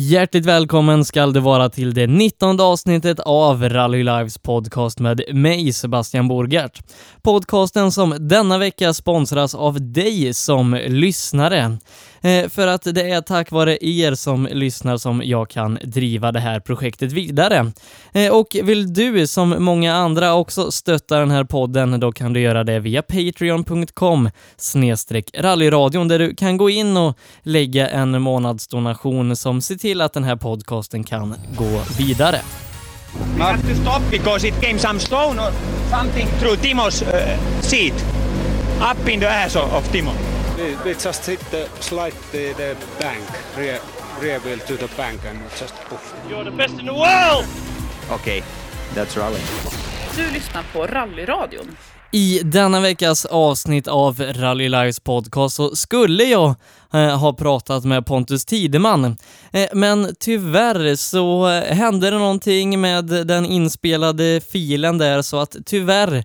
Hjärtligt välkommen skall du vara till det 19 avsnittet av Rally Lives podcast med mig, Sebastian Borgert. Podcasten som denna vecka sponsras av dig som lyssnare. Eh, för att det är tack vare er som lyssnar som jag kan driva det här projektet vidare. Eh, och vill du som många andra också stötta den här podden, då kan du göra det via patreon.com rallyradion där du kan gå in och lägga en månadsdonation som ser till att den här podcasten kan gå vidare. We have to stop because it came some stone or something through Timo's uh, seat. Up in the ass of Timo. We, we just hit the slide the, the bank, rear, rear wheel to the bank and just poof. You're the best in the world! Okay, that's rally. Du lyssnar på Rallyradion. I denna veckas avsnitt av Rally Lives podcast så skulle jag Eh, har pratat med Pontus Tideman. Eh, men tyvärr så eh, hände det någonting med den inspelade filen där så att tyvärr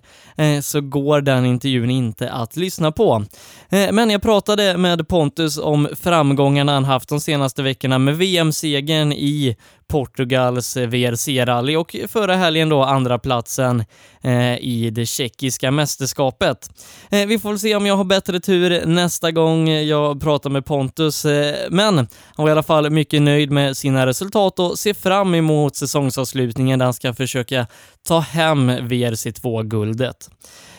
så går den intervjun inte att lyssna på. Men jag pratade med Pontus om framgångarna han haft de senaste veckorna med VM-segern i Portugals VRC-rally och förra helgen då andra platsen eh, i det tjeckiska mästerskapet. Eh, vi får väl se om jag har bättre tur nästa gång jag pratar med Pontus, eh, men han var i alla fall mycket nöjd med sina resultat och ser fram emot säsongsavslutningen där han ska försöka ta hem VRC2-guldet.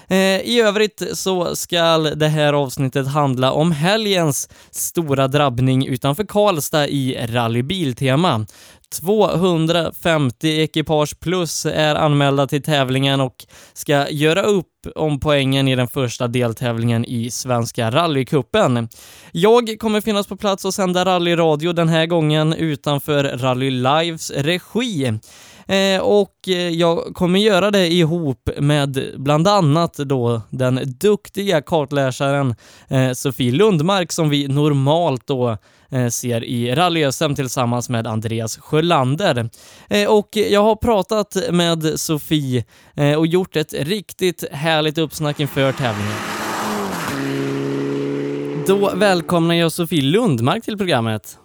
Eh, I övrigt så ska det här avsnittet handla om helgens stora drabbning utanför Karlstad i rallybiltema. 250 ekipage plus är anmälda till tävlingen och ska göra upp om poängen i den första deltävlingen i Svenska rallycupen. Jag kommer finnas på plats och sända rallyradio den här gången utanför Rally Lives regi. Eh, och eh, jag kommer göra det ihop med bland annat då den duktiga kartläsaren eh, Sofie Lundmark som vi normalt då ser i rally tillsammans med Andreas Sjölander. Och jag har pratat med Sofie och gjort ett riktigt härligt uppsnack inför tävlingen. Då välkomnar jag Sofie Lundmark till programmet.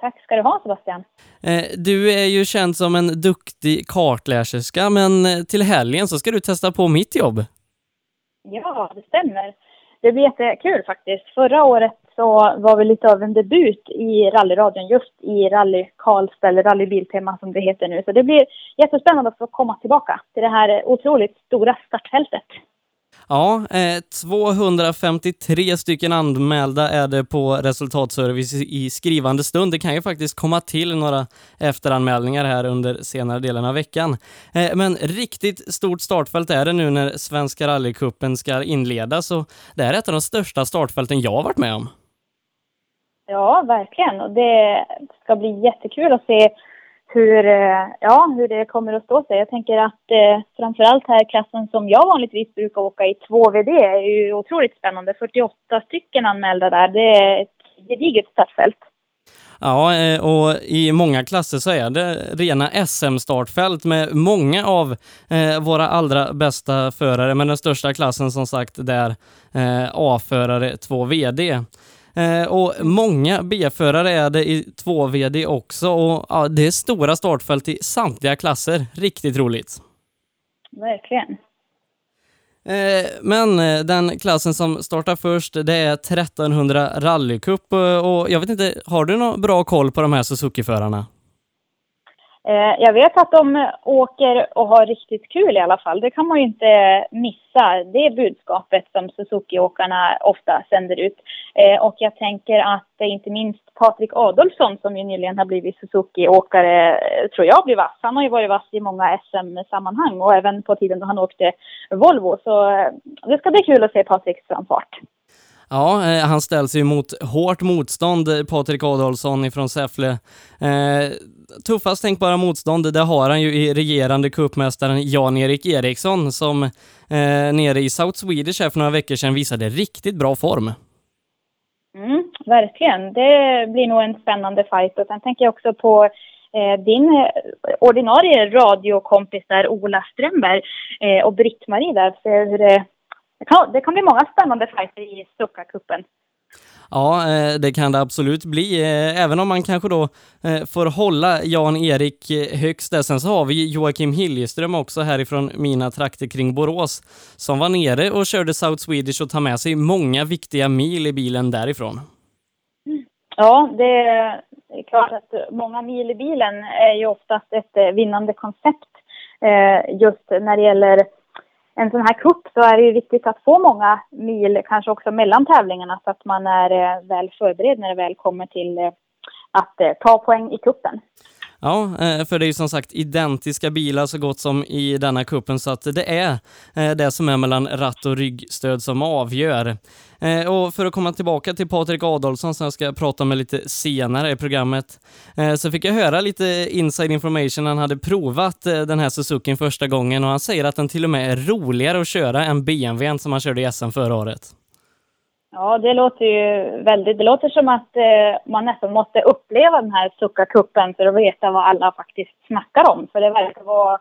Tack ska du ha Sebastian. Eh, Du är ju känd som en duktig kartläserska, men eh, till helgen så ska du testa på mitt jobb. Ja, det stämmer. Det blir jättekul faktiskt. Förra året så var vi lite av en debut i rallyradion just i Rally Karlstad eller Rally Biltema som det heter nu. Så det blir jättespännande att få komma tillbaka till det här otroligt stora startfältet. Ja, eh, 253 stycken anmälda är det på resultatservice i skrivande stund. Det kan ju faktiskt komma till några efteranmälningar här under senare delen av veckan. Eh, men riktigt stort startfält är det nu när Svenska rallycupen ska inledas och det här är ett av de största startfälten jag har varit med om. Ja, verkligen. Och det ska bli jättekul att se hur, eh, ja, hur det kommer att stå sig. Jag tänker att eh, framförallt här klassen som jag vanligtvis brukar åka i, 2VD, är ju otroligt spännande. 48 stycken anmälda där. Det är ett gediget startfält. Ja, eh, och i många klasser så är det rena SM-startfält med många av eh, våra allra bästa förare, men den största klassen som sagt där A-förare 2 VD. Eh, och många B-förare är det i 2 VD också och ja, det är stora startfält i samtliga klasser. Riktigt roligt. Verkligen. Eh, Men eh, den klassen som startar först, det är 1300 rallycup och jag vet inte, har du någon bra koll på de här Suzuki-förarna? Eh, jag vet att de åker och har riktigt kul i alla fall. Det kan man ju inte missa. Det är budskapet som Suzuki-åkarna ofta sänder ut. Eh, och jag tänker att eh, inte minst Patrik Adolfsson som ju nyligen har blivit Suzuki-åkare eh, tror jag blir vass. Han har ju varit vass i många SM-sammanhang och även på tiden då han åkte Volvo. Så eh, det ska bli kul att se Patriks framfart. Ja, eh, han ställs ju mot hårt motstånd, Patrik Adolfsson ifrån Säffle. Eh, tuffast tänkbara motstånd, det har han ju i regerande cupmästaren Jan-Erik Eriksson som eh, nere i South Swedish här för några veckor sedan visade riktigt bra form. Mm, verkligen. Det blir nog en spännande fight. Och sen tänker jag också på eh, din eh, ordinarie radiokompis där, Ola Strömberg, eh, och Britt-Marie där. för hur det, det, kan, det kan bli många spännande fighter i Stucka-cupen. Ja, eh, det kan det absolut bli, eh, även om man kanske då eh, får hålla Jan-Erik högst där. Sen så har vi Joakim Hiljeström också härifrån mina trakter kring Borås som var nere och körde South Swedish och tar med sig många viktiga mil i bilen därifrån. Ja, det är klart att många mil i bilen är ju oftast ett vinnande koncept. Just när det gäller en sån här kupp så är det ju viktigt att få många mil, kanske också mellan tävlingarna, så att man är eh, väl förberedd när det väl kommer till eh, att eh, ta poäng i kuppen. Ja, eh, för det är ju som sagt identiska bilar så gott som i denna kuppen så att det är eh, det som är mellan ratt och ryggstöd som avgör. Eh, och för att komma tillbaka till Patrik Adolfsson som jag ska prata med lite senare i programmet, så fick jag höra lite inside information. Han hade provat den här Suzuki första gången och han säger att den till och med är roligare att köra än BMWn som han körde i SM förra året. Ja, det låter ju väldigt... Det låter som att eh, man nästan måste uppleva den här Succa-kuppen för att veta vad alla faktiskt snackar om. För det verkar vara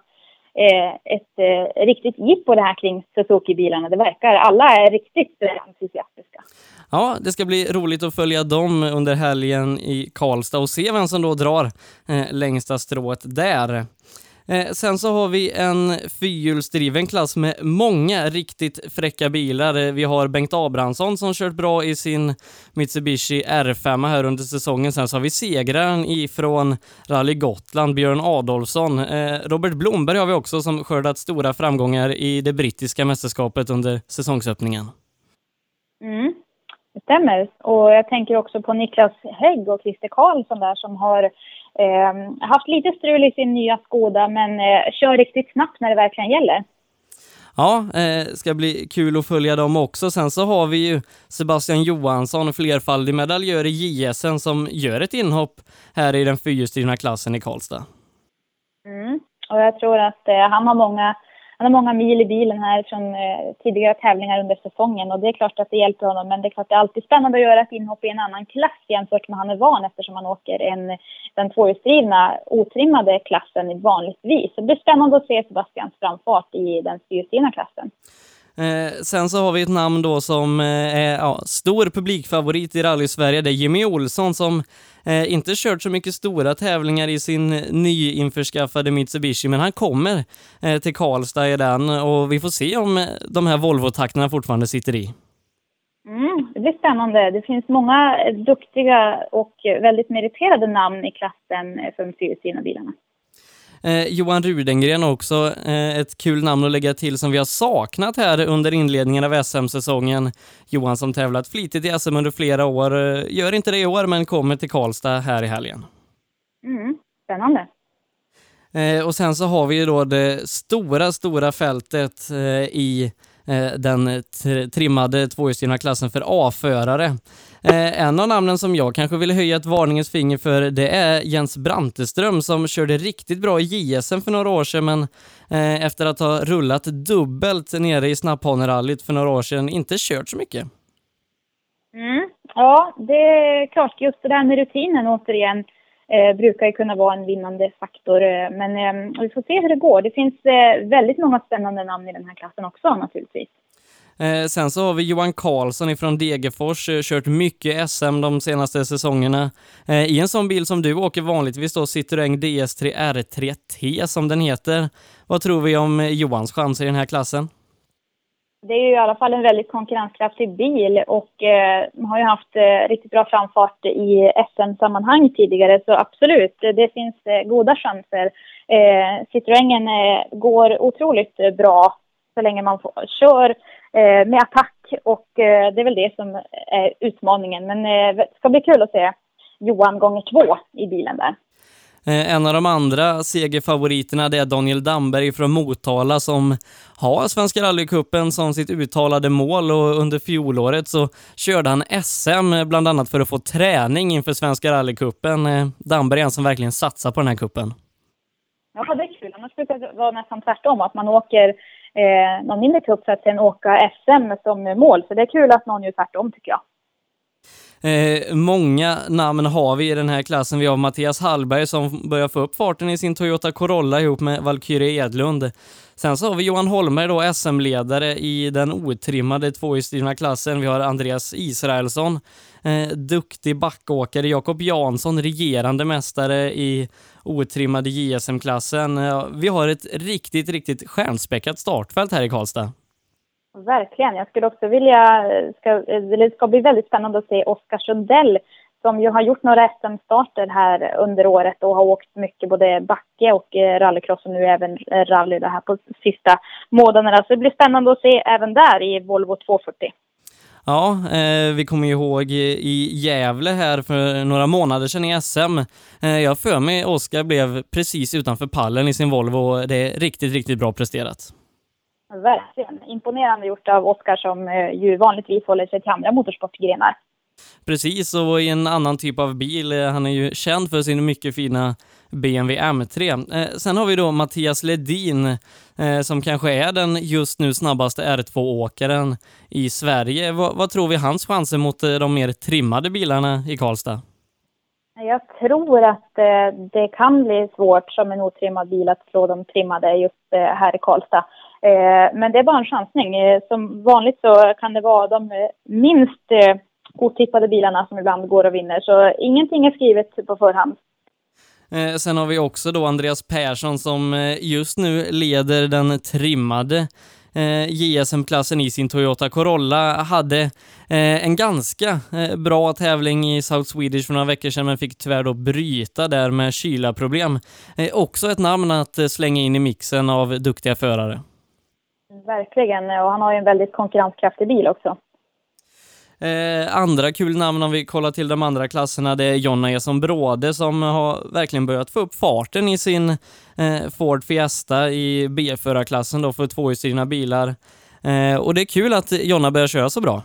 Eh, ett eh, riktigt jippo det här kring Suzuki-bilarna. Det verkar, alla är riktigt entusiastiska. Ja, det ska bli roligt att följa dem under helgen i Karlstad och se vem som då drar eh, längsta strået där. Eh, sen så har vi en fyrhjulsdriven klass med många riktigt fräcka bilar. Eh, vi har Bengt Abrahamsson som kört bra i sin Mitsubishi R5 här under säsongen. Sen så har vi segraren ifrån Rally Gotland, Björn Adolfsson. Eh, Robert Blomberg har vi också som skördat stora framgångar i det brittiska mästerskapet under säsongsöppningen. Mm, det stämmer. Och jag tänker också på Niklas Hägg och Christer Karlsson där som har Eh, haft lite strul i sin nya Skoda, men eh, kör riktigt snabbt när det verkligen gäller. Ja, eh, ska bli kul att följa dem också. Sen så har vi ju Sebastian Johansson, flerfaldig medaljör i JSN, som gör ett inhopp här i den fyrhjulsdrivna klassen i Karlstad. Mm. Och jag tror att eh, han har många han har många mil i bilen här från eh, tidigare tävlingar under säsongen och det är klart att det hjälper honom. Men det är klart det är alltid spännande att göra ett inhopp i en annan klass jämfört med han är van eftersom han åker en, den tvåhjulsdrivna otrimmade klassen vanligtvis. Så det blir spännande att se Sebastians framfart i den fyrhjulsdrivna klassen. Eh, sen så har vi ett namn då som eh, är ja, stor publikfavorit i rally-Sverige. Det är Jimmy Olsson som eh, inte kört så mycket stora tävlingar i sin eh, nyinförskaffade Mitsubishi, men han kommer eh, till Karlstad i den och vi får se om eh, de här Volvo-takterna fortfarande sitter i. Mm, det blir spännande. Det finns många duktiga och väldigt meriterade namn i klassen för de fyrhjulsdrivna bilarna. Eh, Johan Rudengren också, eh, ett kul namn att lägga till som vi har saknat här under inledningen av SM-säsongen. Johan som tävlat flitigt i SM under flera år, eh, gör inte det i år men kommer till Karlstad här i helgen. Mm, spännande. Eh, och sen så har vi ju då det stora, stora fältet eh, i eh, den trimmade tvåhjulsdrivna klassen för A-förare. Eh, en av namnen som jag kanske vill höja ett varningens finger för det är Jens Branteström som körde riktigt bra i JSM för några år sedan men eh, efter att ha rullat dubbelt nere i snapphanerallyt för några år sedan inte kört så mycket. Mm. Ja, det är klart. Just det där med rutinen återigen eh, brukar ju kunna vara en vinnande faktor. Eh, men eh, vi får se hur det går. Det finns eh, väldigt många spännande namn i den här klassen också naturligtvis. Eh, sen så har vi Johan Karlsson ifrån Degerfors, eh, kört mycket SM de senaste säsongerna. Eh, I en sån bil som du åker vanligtvis då, Citroën DS3 R3T som den heter. Vad tror vi om eh, Johans chanser i den här klassen? Det är ju i alla fall en väldigt konkurrenskraftig bil och eh, har ju haft eh, riktigt bra framfart i SM-sammanhang tidigare så absolut, det finns eh, goda chanser. Eh, Citroën eh, går otroligt bra så länge man får, kör Eh, med attack och eh, det är väl det som är utmaningen. Men eh, det ska bli kul att se Johan gånger två i bilen där. En av de andra segerfavoriterna det är Daniel Damberg från Motala som har Svenska rallycupen som sitt uttalade mål och under fjolåret så körde han SM bland annat för att få träning inför Svenska rallycupen. Damberg är en som verkligen satsar på den här kuppen. Ja, det är kul. Annars brukar det vara nästan tvärtom, att man åker eh, någon mindre cup för att sen åka SM som mål. Så det är kul att någon gör tvärtom tycker jag. Eh, många namn har vi i den här klassen. Vi har Mattias Hallberg som börjar få upp farten i sin Toyota Corolla ihop med Valkyrie Edlund. Sen så har vi Johan Holmberg då, SM-ledare i den otrimmade tvåhjulsdrivna klassen. Vi har Andreas Israelsson, eh, duktig backåkare. Jakob Jansson, regerande mästare i otrimmade JSM-klassen. Vi har ett riktigt, riktigt stjärnspäckat startfält här i Karlstad. Verkligen. Jag skulle också vilja, ska, det ska bli väldigt spännande att se Oskar Sundell som ju har gjort några SM-starter här under året och har åkt mycket både backe och eh, rallycross och nu även eh, rally det här på sista månaderna. Så det blir spännande att se även där i Volvo 240. Ja, eh, vi kommer ihåg i Gävle här för några månader sedan i SM. Eh, jag för mig Oskar blev precis utanför pallen i sin Volvo. Det är riktigt, riktigt bra presterat. Verkligen. Imponerande gjort av Oskar som eh, ju vanligtvis håller sig till andra motorsportgrenar. Precis, och i en annan typ av bil. Eh, han är ju känd för sin mycket fina BMW M3. Eh, sen har vi då Mattias Ledin eh, som kanske är den just nu snabbaste R2-åkaren i Sverige. V vad tror vi hans chanser mot eh, de mer trimmade bilarna i Karlstad? Jag tror att eh, det kan bli svårt som en otrimmad bil att slå de trimmade just eh, här i Karlstad. Eh, men det är bara en chansning. Eh, som vanligt så kan det vara de eh, minst otippade bilarna som ibland går och vinner. Så ingenting är skrivet på förhand. Eh, sen har vi också då Andreas Persson som eh, just nu leder den trimmade eh, JSM-klassen i sin Toyota Corolla. Hade eh, en ganska eh, bra tävling i South Swedish för några veckor sedan men fick tyvärr då bryta där med kylaproblem. Eh, också ett namn att eh, slänga in i mixen av duktiga förare. Verkligen, och han har ju en väldigt konkurrenskraftig bil också. Eh, andra kul namn om vi kollar till de andra klasserna, det är Jonna Eson Bråde som har verkligen börjat få upp farten i sin eh, Ford Fiesta i B-förarklassen då för tvåhjulsdrivna bilar. Eh, och det är kul att Jonna börjar köra så bra.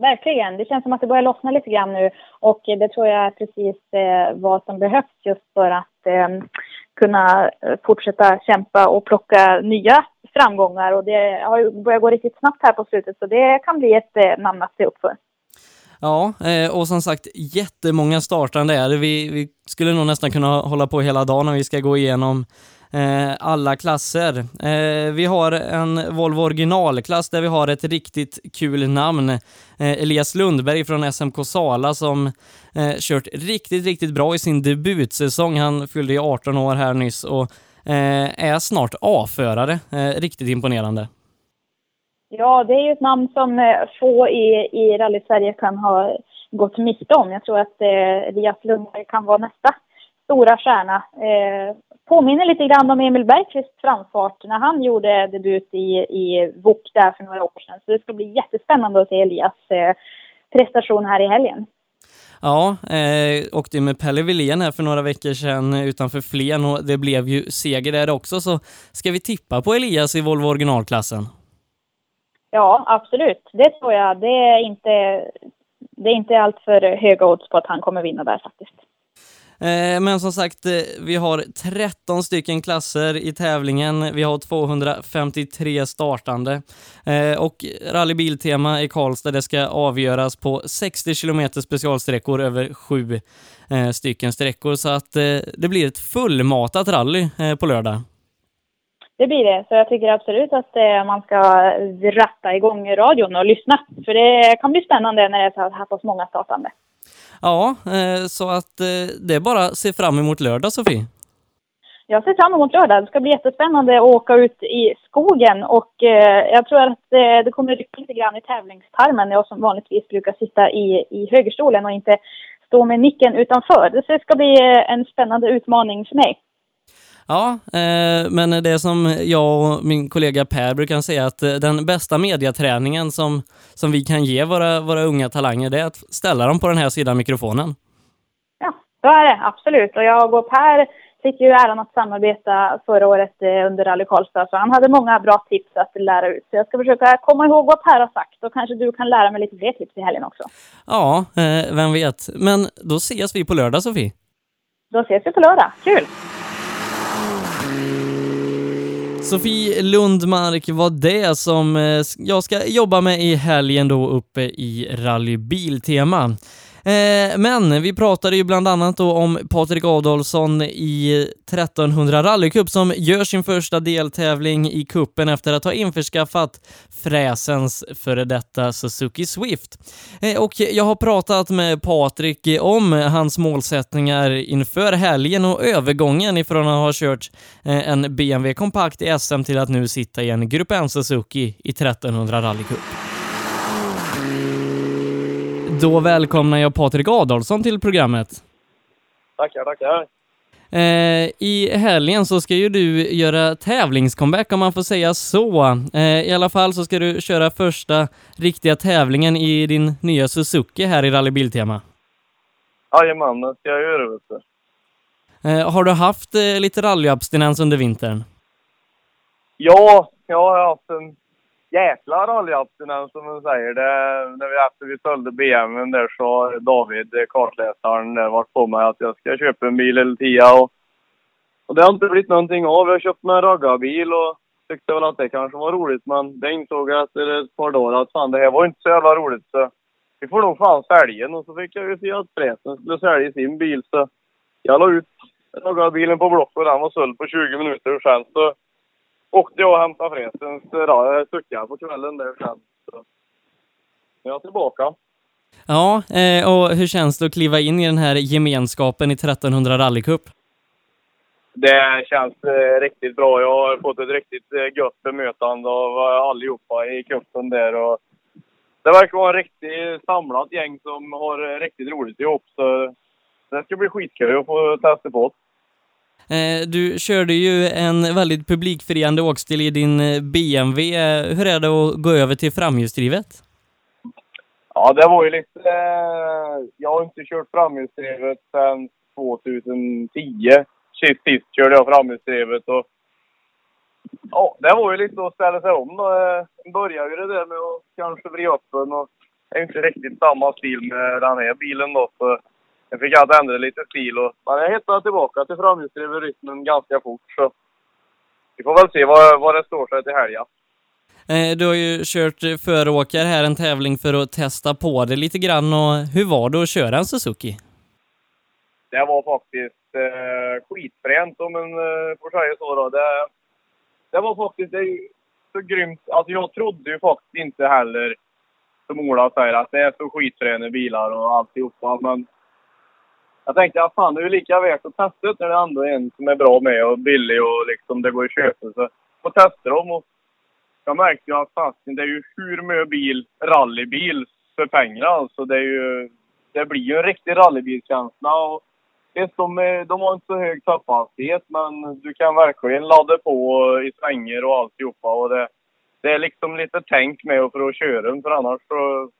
Verkligen. Det känns som att det börjar lossna lite grann nu och det tror jag är precis eh, vad som behövs just för att eh, kunna eh, fortsätta kämpa och plocka nya framgångar och det har börjat gå riktigt snabbt här på slutet så det kan bli ett eh, namn att se upp för. Ja, eh, och som sagt jättemånga startande är det. Vi, vi skulle nog nästan kunna hålla på hela dagen när vi ska gå igenom eh, alla klasser. Vi har en Volvo originalklass där vi har ett riktigt kul namn. Elias Lundberg från SMK Sala som kört riktigt, riktigt bra i sin debutsäsong. Han fyllde ju 18 år här nyss och Eh, är snart A-förare. Eh, riktigt imponerande. Ja, det är ju ett namn som eh, få i, i rally-Sverige kan ha gått miste om. Jag tror att eh, Elias Lundberg kan vara nästa stora stjärna. Eh, påminner lite grann om Emil Bergqvists framfart när han gjorde debut i, i VOK där för några år sedan. Så det ska bli jättespännande att se Elias eh, prestation här i helgen. Ja, eh, åkte med Pelle Wilén här för några veckor sedan utanför Flen och det blev ju seger där också. Så ska vi tippa på Elias i Volvo originalklassen? Ja, absolut. Det tror jag. Det är inte, det är inte allt för höga odds på att han kommer vinna där faktiskt. Eh, men som sagt, eh, vi har 13 stycken klasser i tävlingen. Vi har 253 startande. Eh, och rallybiltema i Karlstad, det ska avgöras på 60 km specialsträckor över sju eh, stycken sträckor. Så att det blir ett fullmatat rally på lördag. Det blir det, så jag tycker absolut att man ska ratta igång radion och lyssna. För det kan bli spännande när det är så här pass många startande. Ja, eh, så att eh, det är bara att se fram emot lördag, Sofie. Jag ser fram emot lördag. Det ska bli jättespännande att åka ut i skogen och eh, jag tror att det kommer rycka lite grann i tävlingstarmen. Jag som vanligtvis brukar sitta i, i högerstolen och inte stå med nicken utanför. Det ska bli en spännande utmaning för mig. Ja, eh, men det som jag och min kollega Per brukar säga att eh, den bästa mediaträningen som, som vi kan ge våra, våra unga talanger, det är att ställa dem på den här sidan mikrofonen. Ja, så är det absolut. Och jag och Per fick ju äran att samarbeta förra året eh, under Rally Karlstad, så han hade många bra tips att lära ut. Så jag ska försöka komma ihåg vad Per har sagt och kanske du kan lära mig lite fler tips i helgen också. Ja, eh, vem vet. Men då ses vi på lördag, Sofie. Då ses vi på lördag. Kul! Sofie Lundmark var det som eh, jag ska jobba med i helgen då uppe i rallybiltema. Eh, Eh, men vi pratade ju bland annat då om Patrik Adolfsson i 1300 rallycup som gör sin första deltävling i kuppen efter att ha införskaffat fräsens före detta Suzuki Swift. Eh, och jag har pratat med Patrik om hans målsättningar inför helgen och övergången ifrån att ha kört eh, en BMW kompakt i SM till att nu sitta i en Grupp N Suzuki i 1300 rallycup. Då välkomnar jag Patrik Adolfsson till programmet. Tackar, tackar. Eh, I helgen så ska ju du göra tävlingscomeback om man får säga så. Eh, I alla fall så ska du köra första riktiga tävlingen i din nya Suzuki här i Rally Biltema. Jajamän, det ska jag göra vet du. Eh, har du haft eh, lite rallyabstinens under vintern? Ja, jag har haft en jäkla rallyabstinens som man säger. Det, när vi, efter vi sålde BMWn där så har David, eh, kartläsaren, där varit på mig att jag ska köpa en bil eller tia och, och det har inte blivit någonting av. Jag köpte mig en raggarbil och tyckte väl att det kanske var roligt men det insåg jag efter ett par dagar att fan det här var inte så jävla roligt så vi får nog fan sälja den. Och så fick jag ju se att Fräsen skulle sälja sin bil så jag la ut raggarbilen på Blocket och den var såld på 20 minuter och sen så åkte jag och hämtade Fräsens suckar på kvällen där sen. Så nu är jag tillbaka. Ja, eh, och hur känns det att kliva in i den här gemenskapen i 1300 rallycup? Det känns eh, riktigt bra. Jag har fått ett riktigt eh, gött bemötande av eh, allihopa i cupen där. Och det verkar vara en riktigt samlat gäng som har eh, riktigt roligt ihop. Så det ska bli skitkul att få testa på. Eh, du körde ju en väldigt publikfriande åkstil i din eh, BMW. Hur är det att gå över till framhjulsdrivet? Ja, det var ju lite... Eh, jag har inte kört framhjulsdrivet sedan 2010. Sist, sist körde jag framhjulsdrivet och... Ja, det var ju lite att ställa sig om. då. börjar började ju det där med att kanske vrida upp den och... Det är inte riktigt samma stil med den här bilen då, så... Jag fick att ändra lite stil och... Men jag hittade tillbaka till framhjulsdriven rytmen ganska fort så... Vi får väl se vad, vad det står sig till helgen. Eh, Du har ju kört föråkare här, en tävling för att testa på det lite grann och hur var det att köra en Suzuki? det var faktiskt eh, skitfränt om man eh, får säga så då. Det, det var faktiskt det så grymt. Alltså jag trodde ju faktiskt inte heller, som Ola säger, att det är så skitfräna bilar och alltihopa. Men jag tänkte att fan, det är ju lika värt att testa när det ändå är en som är bra med och billig och liksom det går att köpa. Så får testa dem och jag märkte ju att fasen, det är ju hur mycket bil, rallybil för pengarna alltså. Det är ju, det blir ju en riktig rallybilskänsla. och Visst, de, är- de har inte så hög tapphastighet men du kan verkligen ladda på i svänger och alltihopa och det, det är liksom lite tänk med för att köra den för annars så...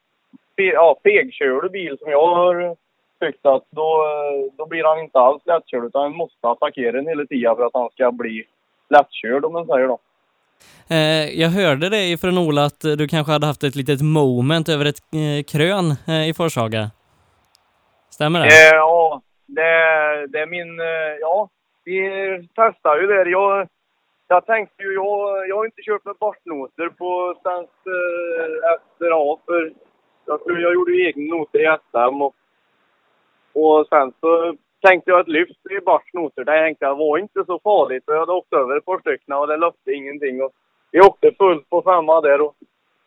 Ja, fegkör du bil som jag har tyckt att då, då blir han inte alls lättkörd utan han måste attackera den hela tiden för att han ska bli lättkörd om man säger då. Eh, Jag hörde det från Ola att du kanske hade haft ett litet moment över ett eh, krön eh, i Forshaga. Stämmer det? Eh, ja, det, det är min... eh, Ja, vi testar ju det. Jag, jag tänkte ju... Jag, jag har inte kört med bortnoter på sen eh, efter A, för jag, jag gjorde ju egna noter i SM och, och sen så tänkte jag ett lyft i Barts noter. Det tänkte jag var inte så farligt. Jag hade åkt över ett par stycken och det löpte ingenting. Och vi åkte fullt på samma där och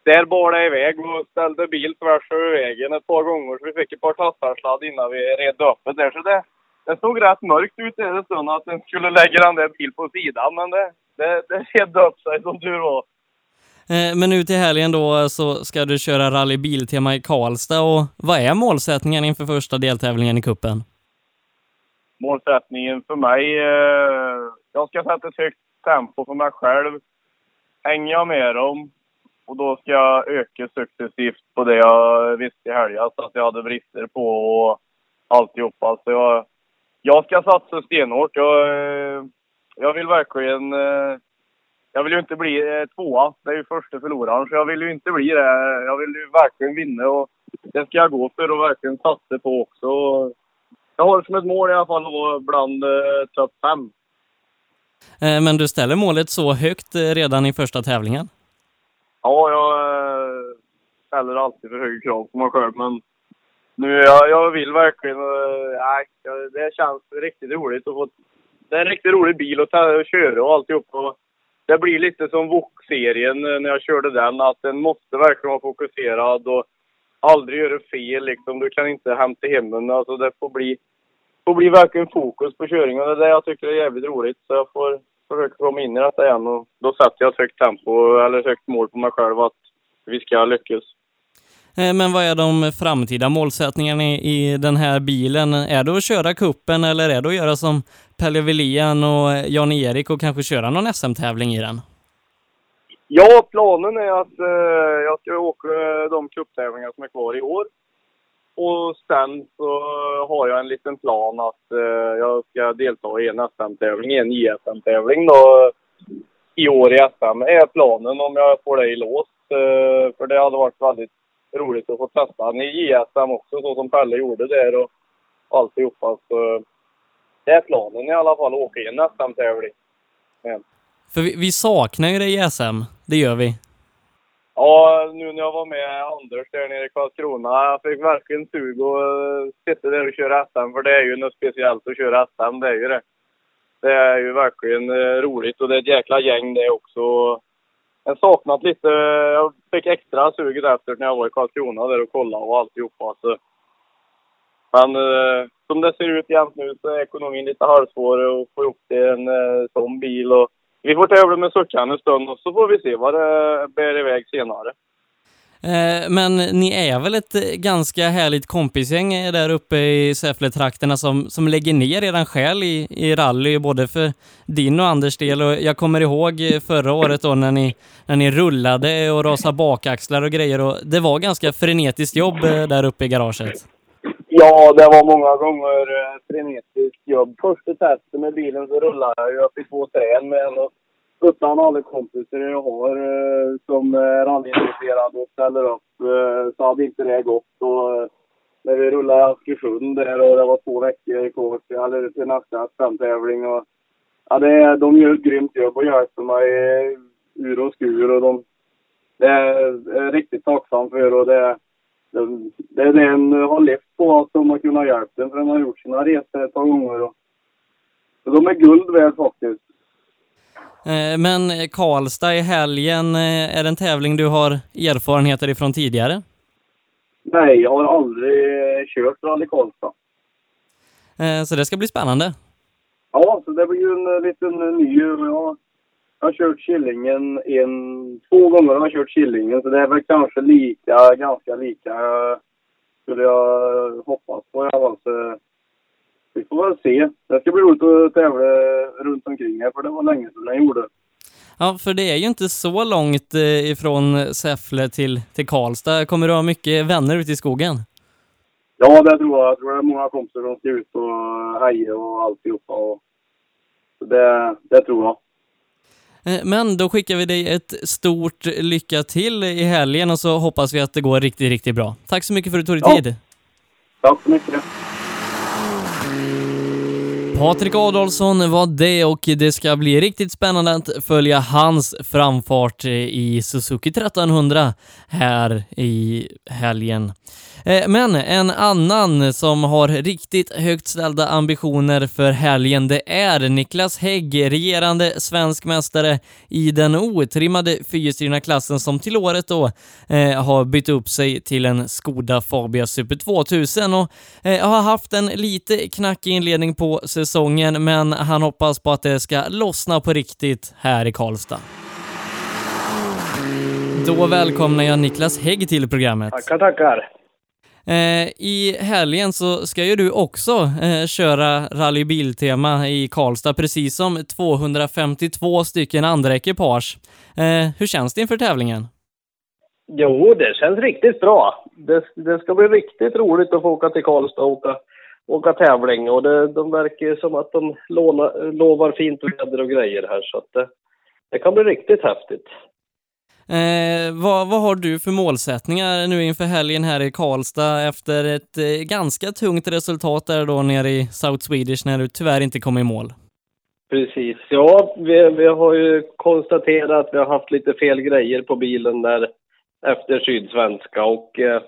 där bar det iväg och ställde bil tvärs över vägen ett par gånger så vi fick ett par tassarsladd innan vi redde upp det där. Så det, det såg rätt mörkt ut där en stund att den skulle lägga den där bilen på sidan men det, det, det redde upp sig som tur var. Eh, men nu till helgen då eh, så ska du köra Rally Biltema i Karlstad och vad är målsättningen inför första deltävlingen i kuppen? målsättningen för mig. Eh, jag ska sätta ett högt tempo för mig själv. Hänger jag med dem och då ska jag öka successivt på det jag visste i helgen så att jag hade brister på och alltihopa. Så jag, jag ska satsa stenhårt. Jag, jag vill verkligen... Jag vill ju inte bli eh, tvåa. Det är ju första förloraren. Så jag vill ju inte bli det. Jag vill ju verkligen vinna och det ska jag gå för och verkligen satsa på också. Jag har som ett mål i alla fall att vara bland eh, topp fem. Eh, Men du ställer målet så högt eh, redan i första tävlingen? Ja, jag ställer alltid för höga krav på mig själv, men nu jag, jag vill verkligen... jag- det känns riktigt roligt att få... Det är en riktigt rolig bil att, att köra och alltihop. Och det blir lite som VOK-serien eh, när jag körde den, att den måste verkligen vara fokuserad och aldrig göra fel liksom. Du kan inte hämta hem den. Alltså det får bli, får bli verkligen fokus på körningen. Det är det jag tycker är jävligt roligt. Så jag får försöka komma in i detta igen och då sätter jag ett högt tempo, eller ett högt mål på mig själv att vi ska lyckas. Eh, men vad är de framtida målsättningarna i, i den här bilen? Är det att köra kuppen eller är det att göra som Pelle Willian och Jan-Erik och kanske köra någon SM-tävling i den? Ja, planen är att eh, jag ska åka de cuptävlingar som är kvar i år. Och sen så har jag en liten plan att eh, jag ska delta i en SM-tävling, en JSM-tävling då i år i SM är planen om jag får det i lås. Eh, för det hade varit väldigt roligt att få testa den i JSM också så som Pelle gjorde där och alltihopa. Så det är planen i alla fall, att åka i en SM-tävling. För vi, vi saknar ju det i SM, det gör vi. Ja, nu när jag var med Anders där nere i Karlskrona, jag fick verkligen sug och eh, sitta där och köra SM, för det är ju något speciellt att köra SM, det är ju det. Det är ju verkligen eh, roligt och det är ett jäkla gäng det också. Jag saknat lite, jag fick extra suget efter när jag var i Karlskrona där och kollade och alltihopa. Så. Men eh, som det ser ut jämt nu så är ekonomin lite halvsvår att få ihop till en eh, sån bil. Och vi får tävla med Suckan en stund och så får vi se vad det bär iväg senare. Eh, men ni är väl ett eh, ganska härligt kompisgäng eh, där uppe i Säffle-trakterna som, som lägger ner eran själ i, i rally, både för din och Anders del. Och jag kommer ihåg förra året då när ni, när ni rullade och rasade bakaxlar och grejer. Och det var ganska frenetiskt jobb där uppe i garaget. Ja, det var många gånger frenetiskt jobb. Första testet med bilen så rullade jag ju upp i två träd med en och utan alla kompisar jag har eh, som är rallyintresserade och ställer upp eh, så hade inte det gått. Och, eh, när vi rullade i Askersund där och det var två veckor kvar till, till nästa SM-tävling. Och, ja, det, de gör ett grymt jobb och hjälper mig ur och skur. Och de, det är jag riktigt tacksam för. Och det, det, det är det en har levt på, att de har kunnat hjälpa en för de har gjort sina resor ett par gånger. Och, och de är guld värd faktiskt. Eh, Men eh, Karlstad i helgen, eh, är det en tävling du har erfarenheter ifrån tidigare? Nej, jag har aldrig kört Rally Karlstad. Så det ska bli spännande. Ja, så det blir ju en liten ny... Jag, jag har kört Killingen en... Två gånger har jag kört Killingen, så det är väl kanske lika, ganska lika skulle jag hoppas på i alla fall. Vi får väl se. Det ska bli roligt att tävla runt omkring här, för det var länge sedan jag gjorde. Ja, för det är ju inte så långt eh, ifrån Säffle till, till Karlstad. Kommer du ha mycket vänner ute i skogen? Ja, det tror jag. Jag tror det är många kompisar som ska ut och heja och alltihopa. Och det, det tror jag. Eh, Men då skickar vi dig ett stort lycka till i helgen och så hoppas vi att det går riktigt, riktigt bra. Tack så mycket för att du tog dig Ja. tid. Tack så mycket. you Patrik Adolfsson var det och det ska bli riktigt spännande att följa hans framfart i Suzuki 1300 här i helgen. Eh, men en annan som har riktigt högt ställda ambitioner för helgen, det är Niklas Hägg, regerande svensk mästare i den otrimmade fyrhjulsdrivna klassen som till året då eh, har bytt upp sig till en Skoda Fabia Super 2000 och eh, har haft en lite knackig inledning på säsongen, men han hoppas på att det ska lossna på riktigt här i Karlstad. Då välkomnar jag Niklas Hägg till programmet. Tackar, tackar. Eh, I helgen så ska ju du också eh, köra Rally Biltema i Karlstad, precis som 252 stycken andra ekipage. Eh, hur känns det inför tävlingen? Jo, det känns riktigt bra. Det, det ska bli riktigt roligt att få åka till Karlstad och åka, åka tävling. Och det, de verkar ju som att de låna, lovar fint väder och grejer här, så att det, det kan bli riktigt häftigt. Eh, vad, vad har du för målsättningar nu inför helgen här i Karlstad efter ett eh, ganska tungt resultat där då nere i South Swedish när du tyvärr inte kom i mål? Precis. Ja, vi, vi har ju konstaterat att vi har haft lite fel grejer på bilen där efter Sydsvenska och eh,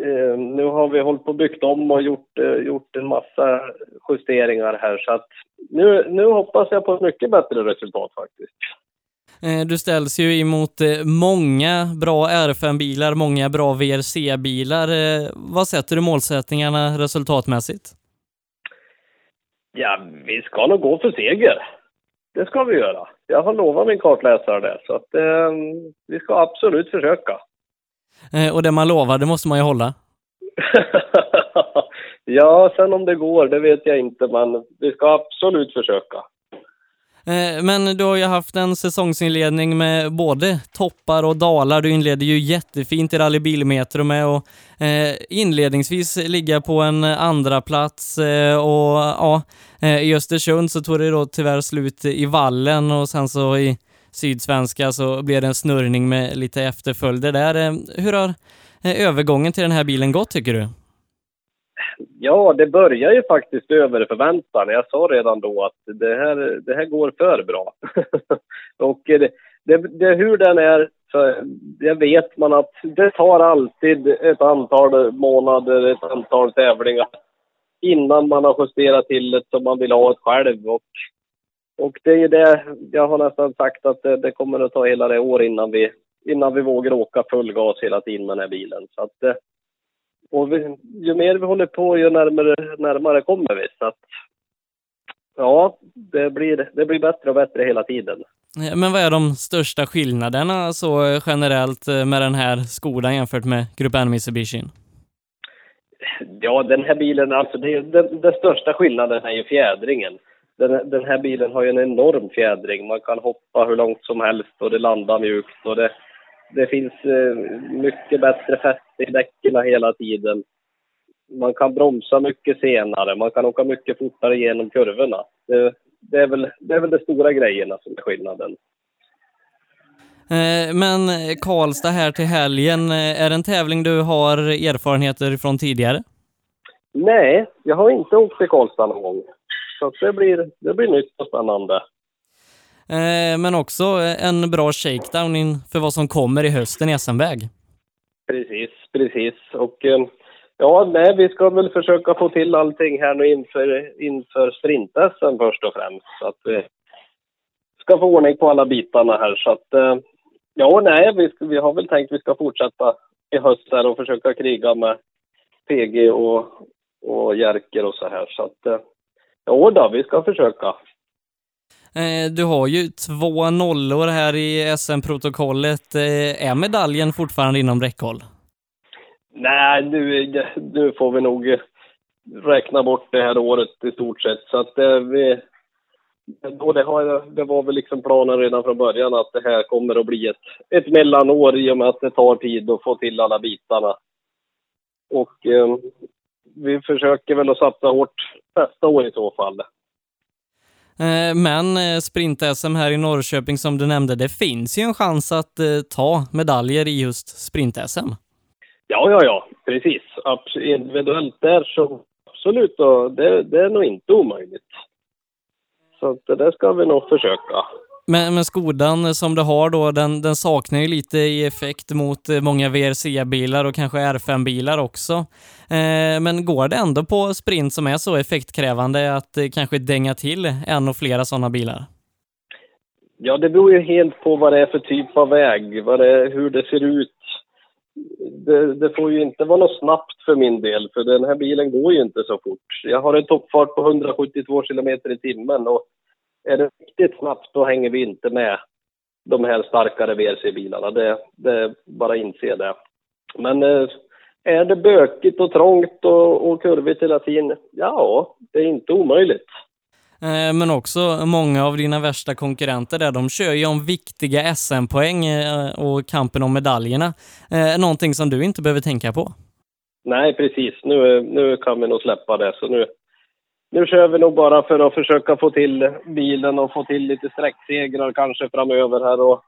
eh, nu har vi hållit på och byggt om och gjort, eh, gjort en massa justeringar här så att nu, nu hoppas jag på ett mycket bättre resultat faktiskt. Eh, Du ställs ju emot eh, många bra R5-bilar, många bra VRC-bilar. Eh, Vad sätter du målsättningarna resultatmässigt? Ja, vi ska nog gå för seger. Det ska vi göra. Jag har lovat min kartläsare det, så att eh, vi ska absolut försöka. Eh, Och det man lovar, det måste man ju hålla. ja, sen om det går, det vet jag inte, men vi ska absolut försöka. Eh, Men du har ju haft en säsongsinledning med både toppar och dalar. Du inledde ju jättefint i Rally Bilmetro med att eh, inledningsvis ligga på en andra plats och ja, i Östersund så tog det då tyvärr slut i vallen och sen så i Sydsvenska så blev det en snurrning med lite efterföljder där. Eh, hur har eh, övergången till den här bilen gått tycker du? Ja, det börjar ju faktiskt över förväntan. Jag sa redan då att det här, det här går för bra. och det, det, det, hur den är, så det vet man att det tar alltid ett antal månader, ett antal tävlingar innan man har justerat till det som man vill ha ett själv. Och, och det är ju det, jag har nästan sagt att det, det kommer att ta hela det år innan vi, innan vi vågar åka full gas hela tiden med den här bilen. Så att, eh, och vi, ju mer vi håller på, ju närmare, närmare kommer vi. Så att, ja, det blir, det blir bättre och bättre hela tiden. Men vad är de största skillnaderna så generellt eh, med den här Skodan jämfört med Grupp N Mitsubishi? Ja, den här bilen, alltså det, den, den största skillnaden är ju fjädringen. Den, den här bilen har ju en enorm fjädring. Man kan hoppa hur långt som helst och det landar mjukt och det, det finns eh, mycket bättre fäste i däcken hela tiden. Man kan bromsa mycket senare, man kan åka mycket fortare genom kurvorna. Det, det, är, väl, det är väl de stora grejerna som är skillnaden. Eh, Men Karlstad här till helgen, eh, är det en tävling du har erfarenheter från tidigare? Nej, jag har inte åkt till Karlstad någon gång. Så det, blir, det blir nytt och spännande. Eh, Men också eh, en bra shakedown inför vad som kommer i hösten i SM-väg. Precis, precis. Och eh, ja, nej, vi ska väl försöka få till allting här nu inför, inför sprint först och främst. Så att vi ska få ordning på alla bitarna här. Så att eh, ja, nej, vi, ska, vi har väl tänkt att vi ska fortsätta i höst här och försöka kriga med PG och, och Jerker och så här. Så att ja, då, vi ska försöka. Eh, Du har ju två nollor här i SM-protokollet. Eh, Är medaljen fortfarande inom räckhåll? Nej, nu, nu får vi nog räkna bort det här året i stort sett. Så att eh, vi, och det, har, det var väl liksom planen redan från början att det här kommer att bli ett, ett mellanår i och med att det tar tid att få till alla bitarna. Och eh, vi försöker väl att satsa hårt nästa år i så fall. Eh, Men eh, sprint-SM här i Norrköping som du nämnde, det finns ju en chans att eh, ta medaljer i just sprint-SM. Ja, ja, ja, precis. Individuellt där så absolut, det, det är nog inte omöjligt. Så det där ska vi nog försöka. Men, men Skodan som du har då, den, den saknar ju lite i effekt mot eh, många VRC-bilar och kanske R5-bilar också. Eh, men går det ändå på sprint som är så effektkrävande att eh, kanske dänga till en och flera sådana bilar? Ja, det beror ju helt på vad det är för typ av väg, vad det är, hur det ser ut. Det, det får ju inte vara något snabbt för min del, för den här bilen går ju inte så fort. Jag har en toppfart på 172 kilometer i timmen och är det riktigt snabbt då hänger vi inte med de här starkare VRC-bilarna. Det, det bara inse det. Men eh, är det bökigt och trångt och, och kurvigt hela tiden? Ja, det är inte omöjligt. Eh, Men också många av dina värsta konkurrenter där, de kör ju om viktiga SM-poäng eh, och kampen om medaljerna. Någonting som du inte behöver tänka på. Nej, precis. Nu, nu kan vi nog släppa det. Så nu, nu kör vi nog bara för att försöka få till bilen och få till lite sträcksegrar kanske framöver här. Och,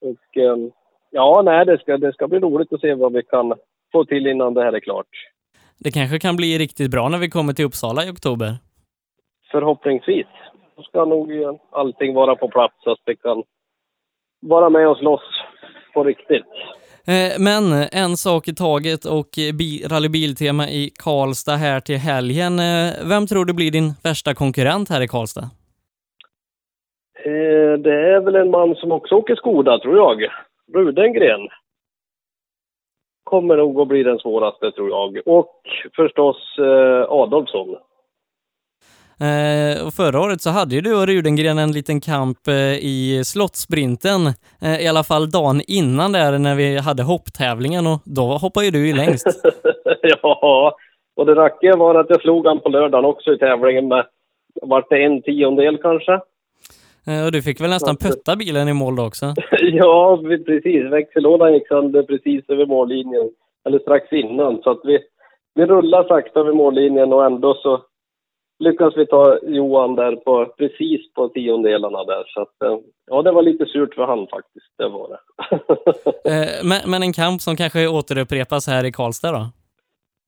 och eh, ja, nej, det ska, det ska bli roligt att se vad vi kan få till innan det här är klart. Det kanske kan bli riktigt bra när vi kommer till Uppsala i oktober. Förhoppningsvis. så ska nog eh, allting vara på plats så att vi kan vara med och slåss på riktigt. Eh, men en sak i taget och eh, rallybiltema i Karlstad här till helgen. Eh, vem tror du blir din värsta konkurrent här i Karlstad? Det är väl en man som också åker Skoda, tror jag. Rudengren. Kommer nog att bli den svåraste, tror jag. Och förstås Adolfsson. Eh, och förra året så hade ju du och Rudengren en liten kamp eh, i Slottssprinten, eh, i alla fall dagen innan där när vi hade hopptävlingen och då hoppade ju du ju längst. ja, och det rackiga var att jag slog han på lördagen också i tävlingen med, vart det en tiondel kanske? Eh, och du fick väl nästan putta bilen i mål då också? ja, precis. Växellådan gick sönder precis över mållinjen, eller strax innan. Så att vi, vi rullar sakta över mållinjen och ändå så lyckas vi ta Johan där på, precis på tiondelarna där. Så att, eh, ja, det var lite surt för han faktiskt, det var det. Eh, men, men en kamp som kanske återupprepas här i Karlstad då?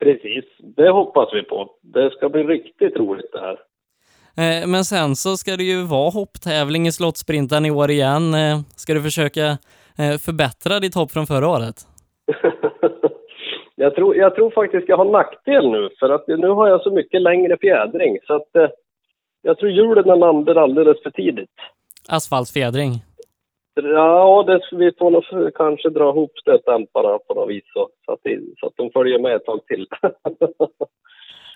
precis, det hoppas vi på. Det ska bli riktigt roligt det här. Eh, Men sen så ska det ju vara hopptävling i Slottssprinten i år igen. Ska du försöka förbättra ditt hopp från förra året? jag, tror, jag tror faktiskt jag har nackdel nu, för att nu har jag så mycket längre fjädring. Så att eh, jag tror hjulen landar alldeles för tidigt. Asfaltfjädring. Ja, det, vi får nog kanske dra ihop stötdämparna på något vis så, så, att det, så att de följer med ett tag till.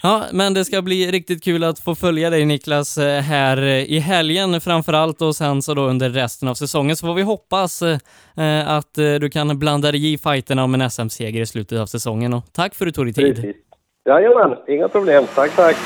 Ja, men det ska bli riktigt kul att få följa dig Niklas eh, här eh, i helgen framför allt och sen så då under resten av säsongen så får vi hoppas eh, att du kan blanda dig i fighterna om en SM-seger i slutet av säsongen och tack för att du tog dig tid. Precis. Jajamän, inga problem. Tack, tack.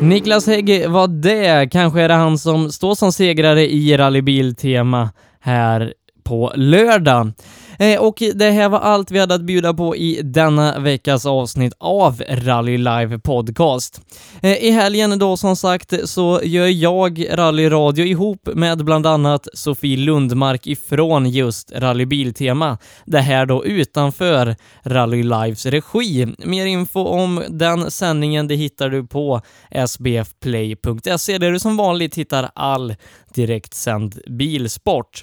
Niklas Hägg var det. Kanske är det han som står som segrare i rallybiltema här på lördag. Eh, och det här var allt vi hade att bjuda på i denna veckas avsnitt av Rally Live Podcast. Eh, I helgen då som sagt så gör jag rallyradio ihop med bland annat Sofie Lundmark ifrån just Rallybiltema. Det här då utanför Rally Lives regi. Mer info om den sändningen det hittar du på sbfplay.se där du som vanligt hittar all direktsänd bilsport.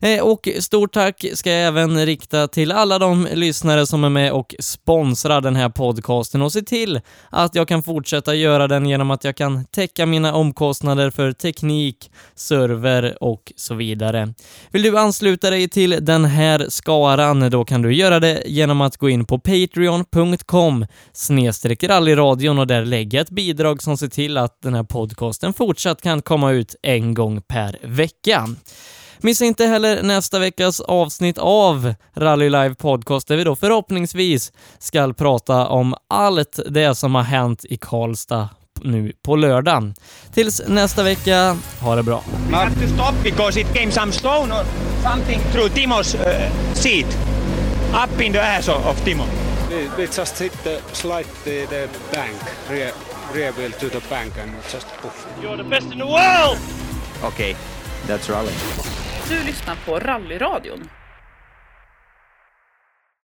Eh, och stort tack ska jag även rikta till alla de lyssnare som är med och sponsrar den här podcasten och se till att jag kan fortsätta göra den genom att jag kan täcka mina omkostnader för teknik, server och så vidare. Vill du ansluta dig till den här skaran, då kan du göra det genom att gå in på patreon.com snedstreck rallyradion och där lägga ett bidrag som ser till att den här podcasten fortsatt kan komma ut en gång per vecka. Missa inte heller nästa veckas avsnitt av Rally Live Podcast där vi då förhoppningsvis ska prata om allt det som har hänt i Karlstad nu på lördag. Tills nästa vecka, ha det bra. We had to stop because it came some stone or something through Timo's uh, seat, up in the ass of, of Timo. We, we just hit the slide the, the bank, rear, rear wheel to the bank and just poof. Okay, that's rally. Du lyssnar på Rallyradion.